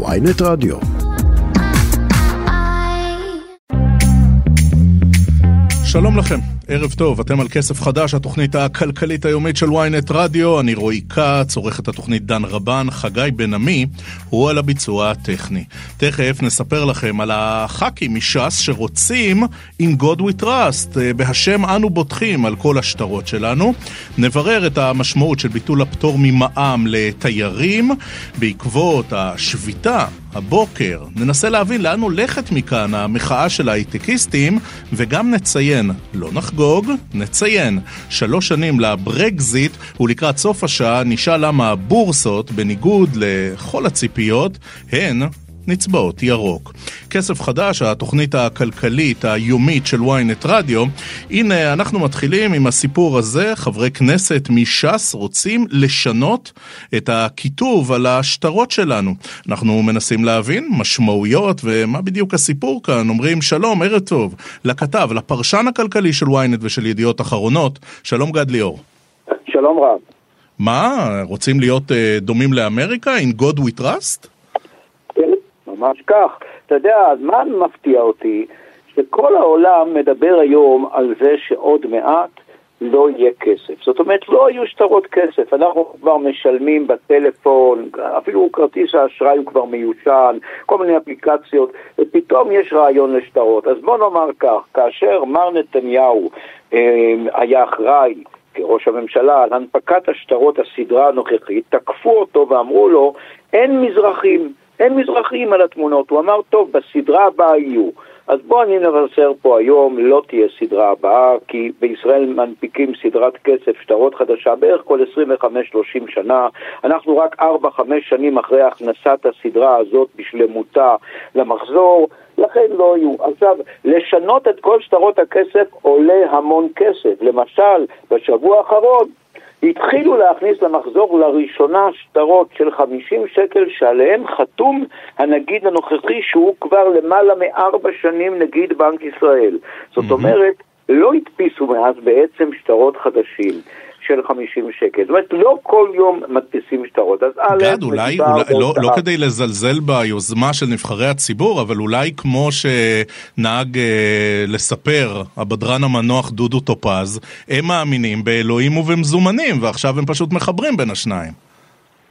ויינט רדיו. שלום לכם, ערב טוב, אתם על כסף חדש, התוכנית הכלכלית היומית של ynet רדיו, אני רועי כץ, עורך את התוכנית דן רבן, חגי בן עמי, הוא על הביצוע הטכני. תכף נספר לכם על הח"כים מש"ס שרוצים In God We Trust, אה, בהשם אנו בוטחים על כל השטרות שלנו. נברר את המשמעות של ביטול הפטור ממע"מ לתיירים, בעקבות השביתה הבוקר ננסה להבין לאן הולכת מכאן המחאה של ההייטקיסטים וגם נציין, לא נחגוג, נציין שלוש שנים לברקזיט ולקראת סוף השעה נשאל למה הבורסות, בניגוד לכל הציפיות, הן נצבעות ירוק. כסף חדש, התוכנית הכלכלית היומית של ynet רדיו. הנה, אנחנו מתחילים עם הסיפור הזה. חברי כנסת מש"ס רוצים לשנות את הכיתוב על השטרות שלנו. אנחנו מנסים להבין משמעויות ומה בדיוק הסיפור כאן. אומרים שלום, ערב טוב, לכתב, לפרשן הכלכלי של ynet ושל ידיעות אחרונות. שלום גד ליאור. שלום רב. מה, רוצים להיות uh, דומים לאמריקה? In God we trust? ממש כך. אתה יודע, מה מפתיע אותי? שכל העולם מדבר היום על זה שעוד מעט לא יהיה כסף. זאת אומרת, לא יהיו שטרות כסף. אנחנו כבר משלמים בטלפון, אפילו כרטיס האשראי הוא כבר מיושן, כל מיני אפליקציות, ופתאום יש רעיון לשטרות. אז בוא נאמר כך, כאשר מר נתניהו אה, היה אחראי כראש הממשלה על הנפקת השטרות הסדרה הנוכחית, תקפו אותו ואמרו לו, אין מזרחים. אין מזרחים על התמונות. הוא אמר, טוב, בסדרה הבאה יהיו. אז בואו אני נבשר פה היום, לא תהיה סדרה הבאה, כי בישראל מנפיקים סדרת כסף, שטרות חדשה, בערך כל 25-30 שנה. אנחנו רק 4-5 שנים אחרי הכנסת הסדרה הזאת בשלמותה למחזור, לכן לא יהיו. עכשיו, לשנות את כל שטרות הכסף עולה המון כסף. למשל, בשבוע האחרון התחילו להכניס למחזור לראשונה שטרות של 50 שקל שעליהם חתום הנגיד הנוכחי שהוא כבר למעלה מארבע שנים נגיד בנק ישראל. זאת אומרת, לא הדפיסו מאז בעצם שטרות חדשים. של 50 שקל. זאת אומרת, לא כל יום מדפיסים שטרות. אז א', גד, אולי, אולי לא, לא כדי לזלזל ביוזמה של נבחרי הציבור, אבל אולי כמו שנהג אה, לספר הבדרן המנוח דודו טופז, הם מאמינים באלוהים ובמזומנים, ועכשיו הם פשוט מחברים בין השניים.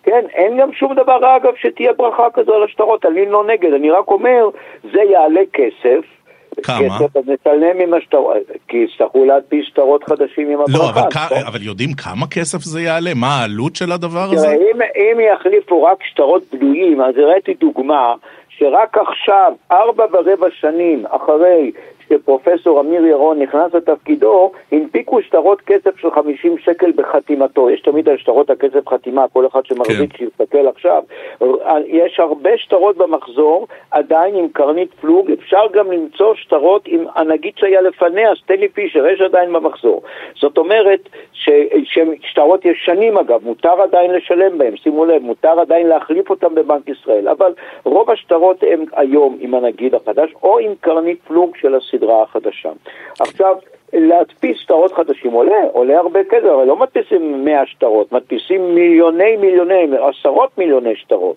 כן, אין גם שום דבר, אגב, שתהיה ברכה כזו על השטרות, אני לא נגד, אני רק אומר, זה יעלה כסף. כמה? נצלם עם השטרות, כי יצטרכו להדפיס שטרות חדשים עם הברכה. לא, אבל, נכון? כ... אבל יודעים כמה כסף זה יעלה? מה העלות של הדבר הזה? תראה, אם, אם יחליפו רק שטרות בדויים, אז הראיתי דוגמה שרק עכשיו, ארבע ורבע שנים אחרי שפרופסור אמיר ירון נכנס לתפקידו, הנפיקו שטרות כסף של 50 שקל בחתימתו. יש תמיד על שטרות הכסף חתימה, כל אחד שמחזיק כן. שיסתכל עכשיו. יש הרבה שטרות במחזור, עדיין עם קרנית פלוג, אפשר גם למצוא שטרות עם הנגיד שהיה לפניה, סטלי פישר, יש עדיין במחזור. זאת אומרת, שהם שטרות ישנים אגב, מותר עדיין לשלם בהם, שימו לב, מותר עדיין להחליף אותם בבנק ישראל, אבל רוב השטרות הם היום עם הנגיד החדש, או עם קרנית פלוג של הסדרה החדשה. עכשיו, להדפיס שטרות חדשים עולה, עולה הרבה כסף, אבל לא מדפיסים 100 שטרות, מדפיסים מיליוני מיליוני, עשרות מיליוני שטרות.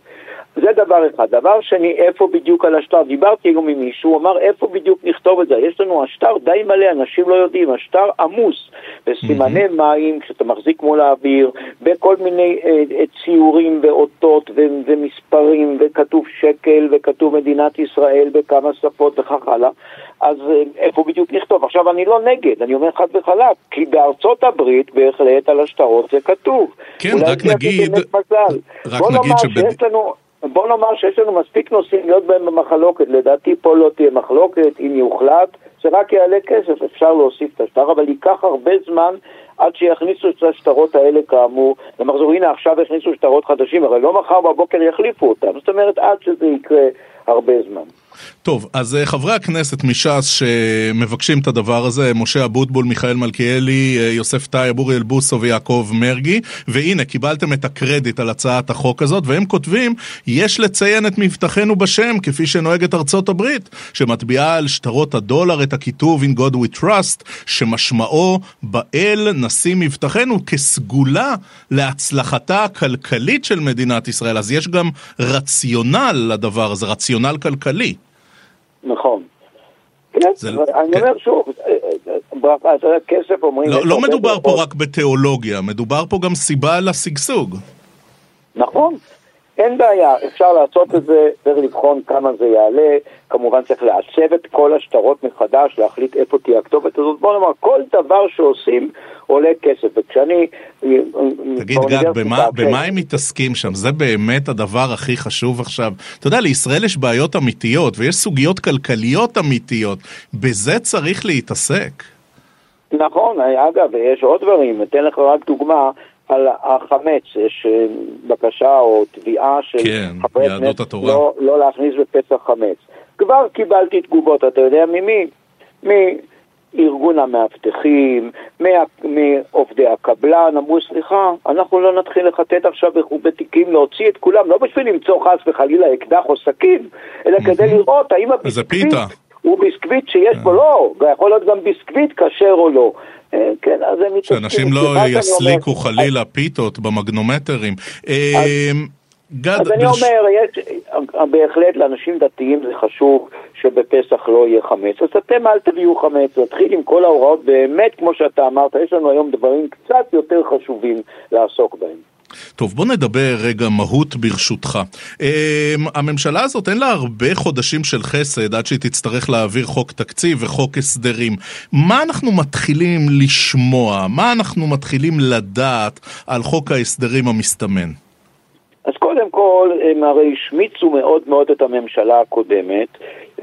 זה דבר אחד. דבר שני, איפה בדיוק על השטר? דיברתי היום עם מישהו, הוא אמר איפה בדיוק נכתוב את זה. יש לנו השטר די מלא, אנשים לא יודעים, השטר עמוס בסימני מים, כשאתה מחזיק מול האוויר, בכל מיני אה, אה, ציורים ואותות ו- ומספרים, וכתוב שקל, וכתוב מדינת ישראל בכמה שפות וכך הלאה. אז אה, איפה בדיוק נכתוב? עכשיו, אני לא נגד, אני אומר חד וחלק, כי בארצות הברית בהחלט על השטרות זה כתוב. כן, רק נגיד-. רק נגיד שבד- לנו... בוא נאמר שיש לנו מספיק נושאים להיות בהם במחלוקת, לדעתי פה לא תהיה מחלוקת, אם יוחלט, זה רק יעלה כסף, אפשר להוסיף את השטר, אבל ייקח הרבה זמן עד שיכניסו את השטרות האלה כאמור, למחזור, הנה עכשיו הכניסו שטרות חדשים, הרי לא מחר בבוקר יחליפו אותם, זאת אומרת עד שזה יקרה הרבה זמן. טוב, אז אה, חברי הכנסת מש"ס שמבקשים את הדבר הזה, משה אבוטבול, מיכאל מלכיאלי, אה, יוסף טייב, אוריאל בוסו ויעקב מרגי, והנה, קיבלתם את הקרדיט על הצעת החוק הזאת, והם כותבים, יש לציין את מבטחנו בשם, כפי שנוהגת ארצות הברית, שמטביעה על שטרות הדולר את הכיתוב In God We Trust, שמשמעו באל נשים מבטחנו כסגולה להצלחתה הכלכלית של מדינת ישראל. אז יש גם רציונל לדבר הזה, רציונל כלכלי. נכון. כן, זה- אני כן. אומר שוב, אה, אה, יודע, כסף אומרים... לא, לא מדובר פה. רק בתיאולוגיה, מדובר פה גם סיבה לשגשוג. נכון, אין בעיה, אפשר לעשות את זה, צריך לבחון כמה זה יעלה, כמובן צריך לעצב את כל השטרות מחדש, להחליט איפה תהיה הכתובת הזאת, בוא נאמר, כל דבר שעושים עולה כסף, וכשאני... אה, תגיד גד, במה, במה הם מתעסקים שם? זה באמת הדבר הכי חשוב עכשיו. אתה יודע, לישראל יש בעיות אמיתיות ויש סוגיות כלכליות אמיתיות. בזה צריך להתעסק. נכון, אגב, יש עוד דברים, אתן לך רק דוגמה על החמץ, יש אה, בקשה או תביעה של כן, חברי כנסת. לא, לא להכניס בפסח חמץ. כבר קיבלתי תגובות, אתה יודע ממי? מארגון המאבטחים, מעובדי הקבלן, אמרו סליחה, אנחנו לא נתחיל לחטט עכשיו בתיקים, להוציא את כולם, לא בשביל למצוא חס וחלילה אקדח או סכין, אלא כדי לראות האם הביסקוויט. הוא ביסקוויט שיש בו, לא, זה יכול להיות גם ביסקוויט כשר או לא. אה, כן, אז הם מתעסקים. שאנשים לא יסליקו. חלילה פיתות במגנומטרים. אה, גד, אז אני אומר, יש, בהחלט לאנשים דתיים זה חשוב שבפסח לא יהיה חמץ. אז אתם אל תביאו חמץ, נתחיל עם כל ההוראות, באמת, כמו שאתה אמרת, יש לנו היום דברים קצת יותר חשובים לעסוק בהם. טוב, בוא נדבר רגע מהות ברשותך. Um, הממשלה הזאת אין לה הרבה חודשים של חסד עד שהיא תצטרך להעביר חוק תקציב וחוק הסדרים. מה אנחנו מתחילים לשמוע? מה אנחנו מתחילים לדעת על חוק ההסדרים המסתמן? אז קודם כל, הם הרי השמיצו מאוד מאוד את הממשלה הקודמת,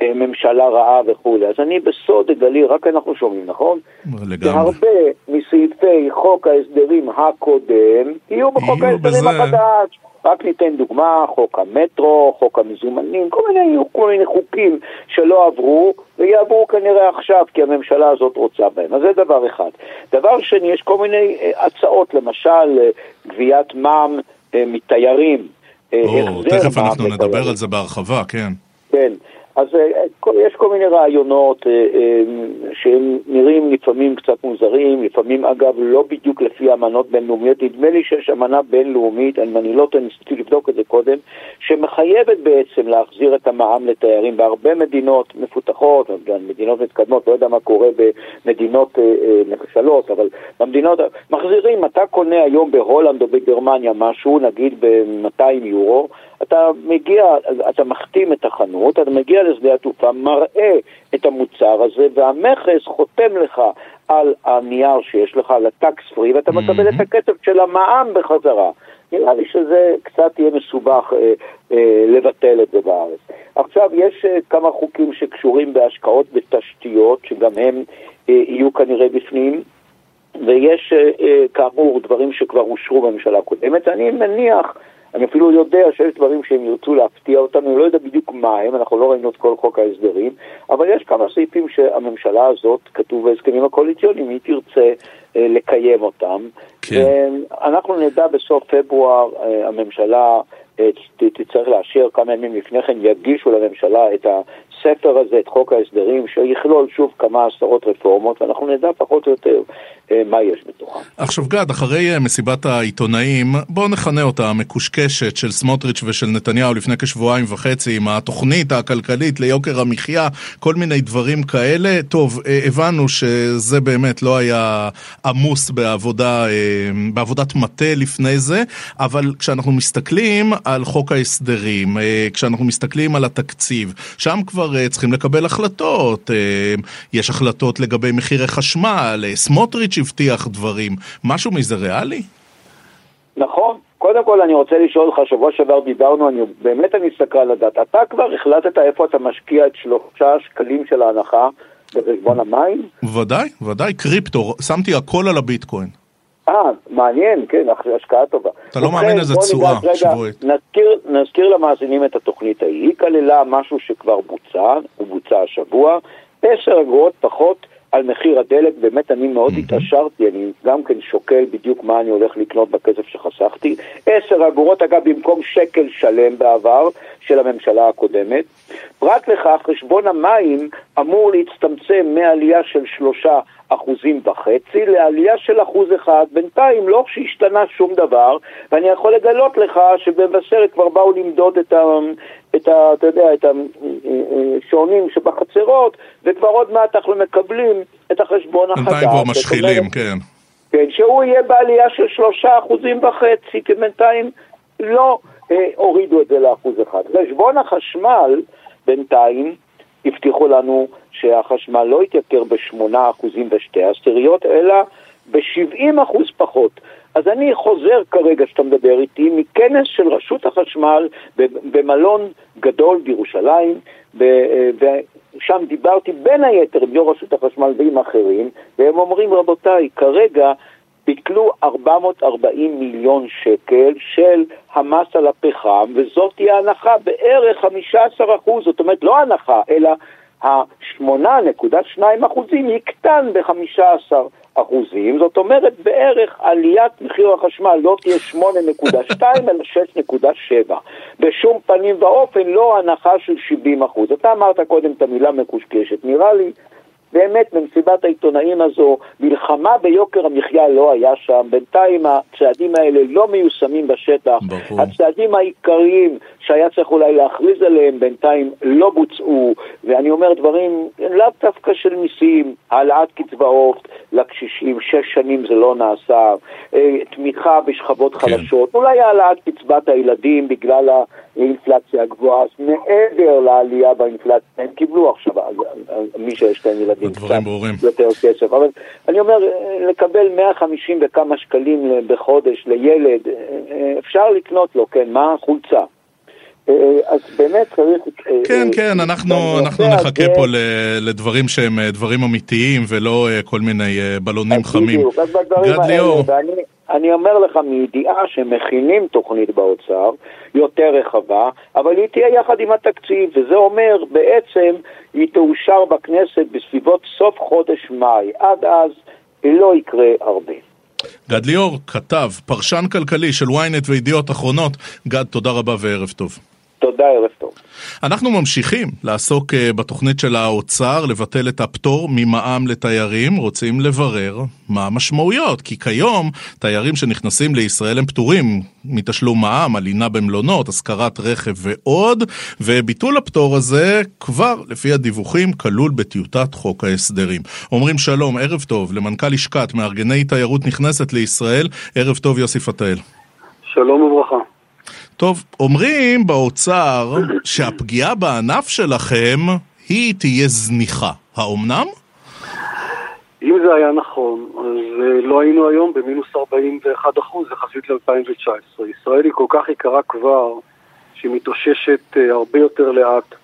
אה, ממשלה רעה וכולי. אז אני בסוד אגלי, רק אנחנו שומעים, נכון? לגמרי. שהרבה מסעיפי חוק ההסדרים הקודם יהיו בחוק ההסדרים בזה. החדש. רק ניתן דוגמה, חוק המטרו, חוק המזומנים, כל מיני, יהיו כל מיני חוקים שלא עברו ויעברו כנראה עכשיו כי הממשלה הזאת רוצה בהם. אז זה דבר אחד. דבר שני, יש כל מיני אה, הצעות, למשל אה, גביית מע"מ מתיירים. אה, או, החזר תכף מע"מ אנחנו נדבר. על זה בהרחבה, כן. כן, אז אה, יש כל מיני רעיונות אה, אה, שהם נראים לפעמים קצת מוזרים, לפעמים אגב לא בדיוק לפי אמנות בינלאומיות, נדמה לי שיש אמנה בינלאומית, אם אני לא טועה, ניסיתי לבדוק את זה קודם, שמחייבת בעצם להחזיר את המע"מ לתיירים בהרבה מדינות מפותחות, מדינות מתקדמות, לא יודע מה קורה במדינות נחשלות, אבל במדינות, מחזירים, אתה קונה היום בהולנד או בגרמניה משהו, נגיד ב-200 יורו, אתה מגיע, אתה מחתים את החנות, אתה מגיע לשדה התעופה, מראה את המוצר הזה, והמכס חותם לך על הנייר שיש לך, על הטקס פרי, ואתה מקבל את הכסף של המע"מ בחזרה. נראה לי שזה קצת יהיה מסובך אה, אה, לבטל את זה בארץ. עכשיו, יש אה, כמה חוקים שקשורים בהשקעות בתשתיות, שגם הם אה, יהיו כנראה בפנים. ויש אה, אה, כאמור דברים שכבר אושרו בממשלה הקודמת. אני מניח, אני אפילו יודע שיש דברים שהם ירצו להפתיע אותנו, אני לא יודע בדיוק מה הם, אנחנו לא ראינו את כל חוק ההסדרים, אבל יש כמה סעיפים שהממשלה הזאת, כתוב בהסכמים הקואליציוניים, היא תרצה אה, לקיים אותם. כן. ואנחנו נדע בסוף פברואר, אה, הממשלה אה, תצטרך לאשר כמה ימים לפני כן, יגישו לממשלה את הספר הזה, את חוק ההסדרים, שיכלול שוב כמה עשרות רפורמות, ואנחנו נדע פחות או יותר אה, מה יש בתוכם. עכשיו גד, אחרי אה, מסיבת העיתונאים, בואו נכנה אותה המקושקשת של סמוטריץ' ושל נתניהו לפני כשבועיים וחצי עם התוכנית הכלכלית ליוקר המחיה, כל מיני דברים כאלה. טוב, אה, הבנו שזה באמת לא היה עמוס בעבודה, בעבודת מטה לפני זה, אבל כשאנחנו מסתכלים על חוק ההסדרים, כשאנחנו מסתכלים על התקציב, שם כבר אה, צריכים לקבל החלטות. אה, יש החלטות לגבי מחירי חשמל, אה, סמוטריץ' הבטיח דברים. משהו מזה ריאלי? נכון. קודם כל אני רוצה לשאול אותך, שבוע שעבר דיברנו, אני, באמת אני סקרן לדעת, אתה כבר החלטת איפה אתה משקיע את שלושה שקלים של ההנחה בחשבון המים? ודאי, ודאי, קריפטו, שמתי הכל על הביטקוין. אה, מעניין, כן, השקעה טובה. אתה לא מאמין איזה תשואה שבועית. נזכיר, נזכיר למאזינים את התוכנית ההיא. היא כללה משהו שכבר בוצע, הוא בוצע השבוע, 10 אגורות פחות על מחיר הדלק, באמת אני מאוד התעשרתי, אני גם כן שוקל בדיוק מה אני הולך לקנות בכסף שחסכתי. 10 אגורות, אגב, במקום שקל שלם בעבר של הממשלה הקודמת. פרט לכך, חשבון המים אמור להצטמצם מעלייה של שלושה אחוזים וחצי לעלייה של אחוז אחד. בינתיים לא שהשתנה שום דבר, ואני יכול לגלות לך שבמבשרת כבר באו למדוד את, ה, את, ה, אתה יודע, את השעונים שבחצרות, וכבר עוד מעט אנחנו מקבלים את החשבון החדש. בינתיים כבר משחילים, כן. כן, שהוא יהיה בעלייה של שלושה אחוזים וחצי, כי בינתיים לא אה, הורידו את זה לאחוז אחד. חשבון החשמל, בינתיים, הבטיחו לנו שהחשמל לא יתייקר ב-8% ושתי עשיריות, אלא ב-70% פחות. אז אני חוזר כרגע, שאתה מדבר איתי, מכנס של רשות החשמל במלון גדול בירושלים, ושם דיברתי בין היתר עם יו"ר רשות החשמל ועם אחרים, והם אומרים, רבותיי, כרגע ביטלו 440 מיליון שקל של המס על הפחם, וזאת תהיה הנחה בערך 15 אחוז, זאת אומרת לא הנחה, אלא ה-8.2 אחוזים יקטן ב-15 אחוזים, זאת אומרת בערך עליית מחיר החשמל לא תהיה 8.2 אלא 6.7. בשום פנים ואופן לא הנחה של 70 אחוז. אתה אמרת קודם את המילה מקושקשת, נראה לי באמת במסיבת העיתונאים הזו, מלחמה ביוקר המחיה לא היה שם, בינתיים הצעדים האלה לא מיושמים בשטח, ברור. הצעדים העיקריים שהיה צריך אולי להכריז עליהם בינתיים לא בוצעו, ואני אומר דברים לאו דווקא של מיסים, העלאת קצבאות לקשישים, שש שנים זה לא נעשה, אה, תמיכה בשכבות כן. חלשות, אולי העלאת קצבת הילדים בגלל האינפלציה הגבוהה, מעבר לעלייה באינפלציה, הם קיבלו עכשיו, מי שיש להם ילדים קצת יותר כסף, אבל אני אומר, לקבל 150 וכמה שקלים בחודש לילד, אה, אפשר לקנות לו, כן, מה? חולצה. אה, אז באמת צריך... כן, כן, אנחנו, אנחנו נחכה פה לדברים שהם דברים אמיתיים ולא כל מיני בלונים חמים. האלה, ואני, אני אומר לך מידיעה שמכינים תוכנית באוצר יותר רחבה, אבל היא תהיה יחד עם התקציב, וזה אומר בעצם היא תאושר בכנסת בסביבות סוף חודש מאי. עד אז לא יקרה הרבה. גד ליאור, כתב, פרשן כלכלי של ynet וידיעות אחרונות. גד, תודה רבה וערב טוב. תודה, ערב טוב. אנחנו ממשיכים לעסוק אה, בתוכנית של האוצר, לבטל את הפטור ממע"מ לתיירים, רוצים לברר מה המשמעויות, כי כיום תיירים שנכנסים לישראל הם פטורים מתשלום מע"מ, הלינה במלונות, השכרת רכב ועוד, וביטול הפטור הזה כבר, לפי הדיווחים, כלול בטיוטת חוק ההסדרים. אומרים שלום, ערב טוב, למנכ"ל לשכת מארגני תיירות נכנסת לישראל, ערב טוב יוסי פתאל. שלום וברכה. טוב, אומרים באוצר שהפגיעה בענף שלכם היא תהיה זניחה. האומנם? אם זה היה נכון, אז אה, לא היינו היום במינוס 41 אחוז יחסית ל-2019. ישראל היא כל כך יקרה כבר, שהיא מתאוששת אה, הרבה יותר לאט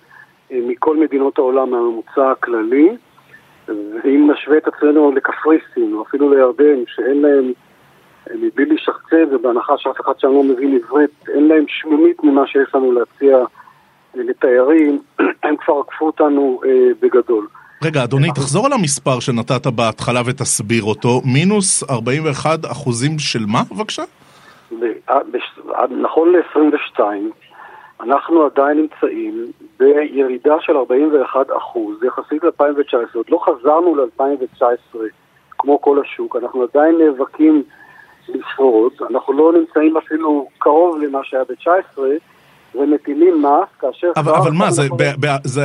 אה, מכל מדינות העולם מהממוצע הכללי. ואם נשווה את עצמנו לקפריסין, או אפילו לירדן, שאין להם מבלי להשחצן ובהנחה שאף אחד שם לא מבין עברית, אין להם ממה שיש לנו להציע אה, לתיירים, הם כבר עקפו אותנו אה, בגדול. רגע, אדוני, תחזור על המספר שנתת בהתחלה ותסביר אותו. מינוס 41 אחוזים של מה, בבקשה? נכון ל-22, אנחנו עדיין נמצאים בירידה של 41 אחוז יחסית ל-2019. עוד לא חזרנו ל-2019 כמו כל השוק, אנחנו עדיין נאבקים לשרוד, אנחנו לא נמצאים אפילו קרוב למה שהיה ב-19, ומטילים מס כאשר... אבל, אבל מה, זה, ב, ב, זה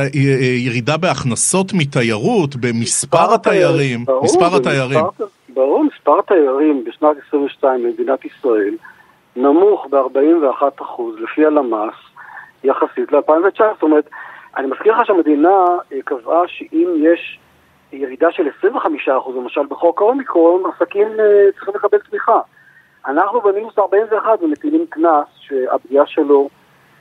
ירידה בהכנסות מתיירות, במספר התיירים, ברור, מספר התיירים. ברור, מספר התיירים בשנת 22 במדינת ישראל נמוך ב-41% לפי הלמ"ס יחסית ל-2019. זאת אומרת, אני מזכיר לך שהמדינה אה, קבעה שאם יש ירידה של 25% למשל בחוק האומיקרון, עסקים אה, צריכים לקבל תמיכה. אנחנו במינוס 41 ומטילים קנס שהפגיעה שלו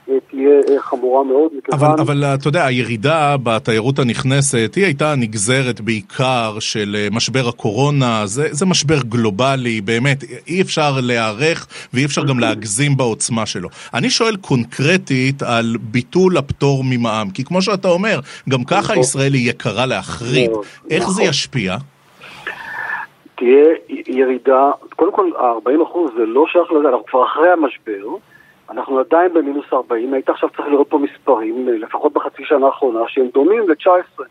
תהיה אה, חמורה מאוד, מכיוון... אבל, אבל אתה יודע, הירידה בתיירות הנכנסת היא הייתה נגזרת בעיקר של אה, משבר הקורונה, זה, זה משבר גלובלי, באמת, אי אפשר להיערך ואי אפשר גם להגזים בעוצמה שלו. אני שואל קונקרטית על ביטול הפטור ממע"מ, כי כמו שאתה אומר, גם ככה נכון. ישראל היא יקרה להחריד. נכון. איך זה ישפיע? תהיה ירידה, קודם כל ה-40% זה לא שייך לזה, אנחנו כבר אחרי המשבר. אנחנו עדיין במינוס 40, היית עכשיו צריך לראות פה מספרים, לפחות בחצי שנה האחרונה, שהם דומים ל-19.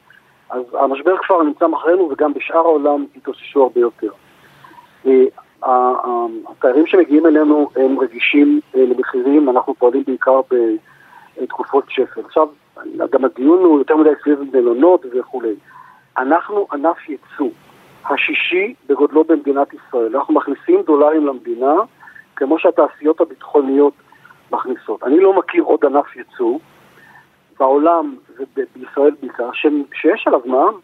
אז המשבר כבר נמצא מאחורינו וגם בשאר העולם התאוששו הרבה יותר. אה, התיירים שמגיעים אלינו הם רגישים אה, למחירים, אנחנו פועלים בעיקר בתקופות שפל. עכשיו, גם הדיון הוא יותר מדי סביב מלונות וכולי. אנחנו ענף ייצוא, השישי בגודלו במדינת ישראל. אנחנו מכניסים דולרים למדינה, כמו שהתעשיות הביטחוניות מכניסות. אני לא מכיר עוד ענף ייצוא בעולם ובישראל בעיקר, שיש עליו מע"מ,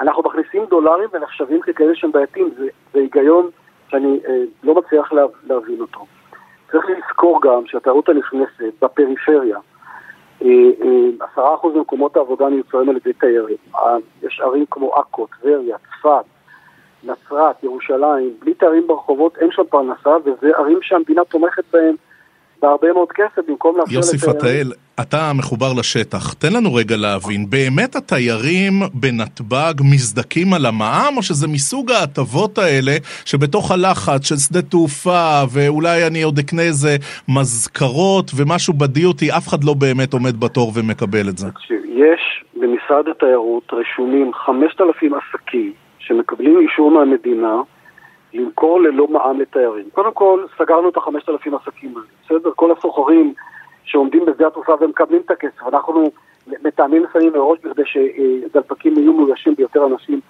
אנחנו מכניסים דולרים ונחשבים ככאלה שהם בעייתיים, זה, זה היגיון שאני אה, לא מצליח לה, להבין אותו. צריך לזכור גם שהתיירות הנכנסת בפריפריה, אה, אה, עשרה אחוז ממקומות העבודה מיוצרים על ידי תיירים. אה, יש ערים כמו עכו, טבריה, צפת, נצרת, ירושלים, בלי תיירים ברחובות אין שם פרנסה, וזה ערים שהמדינה תומכת בהם בהרבה מאוד כסף במקום לאפשר. יוסי פתאל, אתה מחובר לשטח, תן לנו רגע להבין, באמת התיירים בנתב"ג מזדקים על המע"מ, או שזה מסוג ההטבות האלה שבתוך הלחץ של שדה תעופה, ואולי אני עוד אקנה איזה מזכרות ומשהו בדיוטי, אף אחד לא באמת עומד בתור ומקבל את זה. תקשיב, יש במשרד התיירות רשומים 5,000 עסקים שמקבלים אישור מהמדינה למכור ללא מע"מ לתיירים. קודם כל, סגרנו את החמשת אלפים עסקים האלה, בסדר? כל הסוחרים שעומדים בשדה התעופה ומקבלים את הכסף, אנחנו מטעמים מסוימים מראש בכדי שדלפקים יהיו מאוישים ביותר אנשים,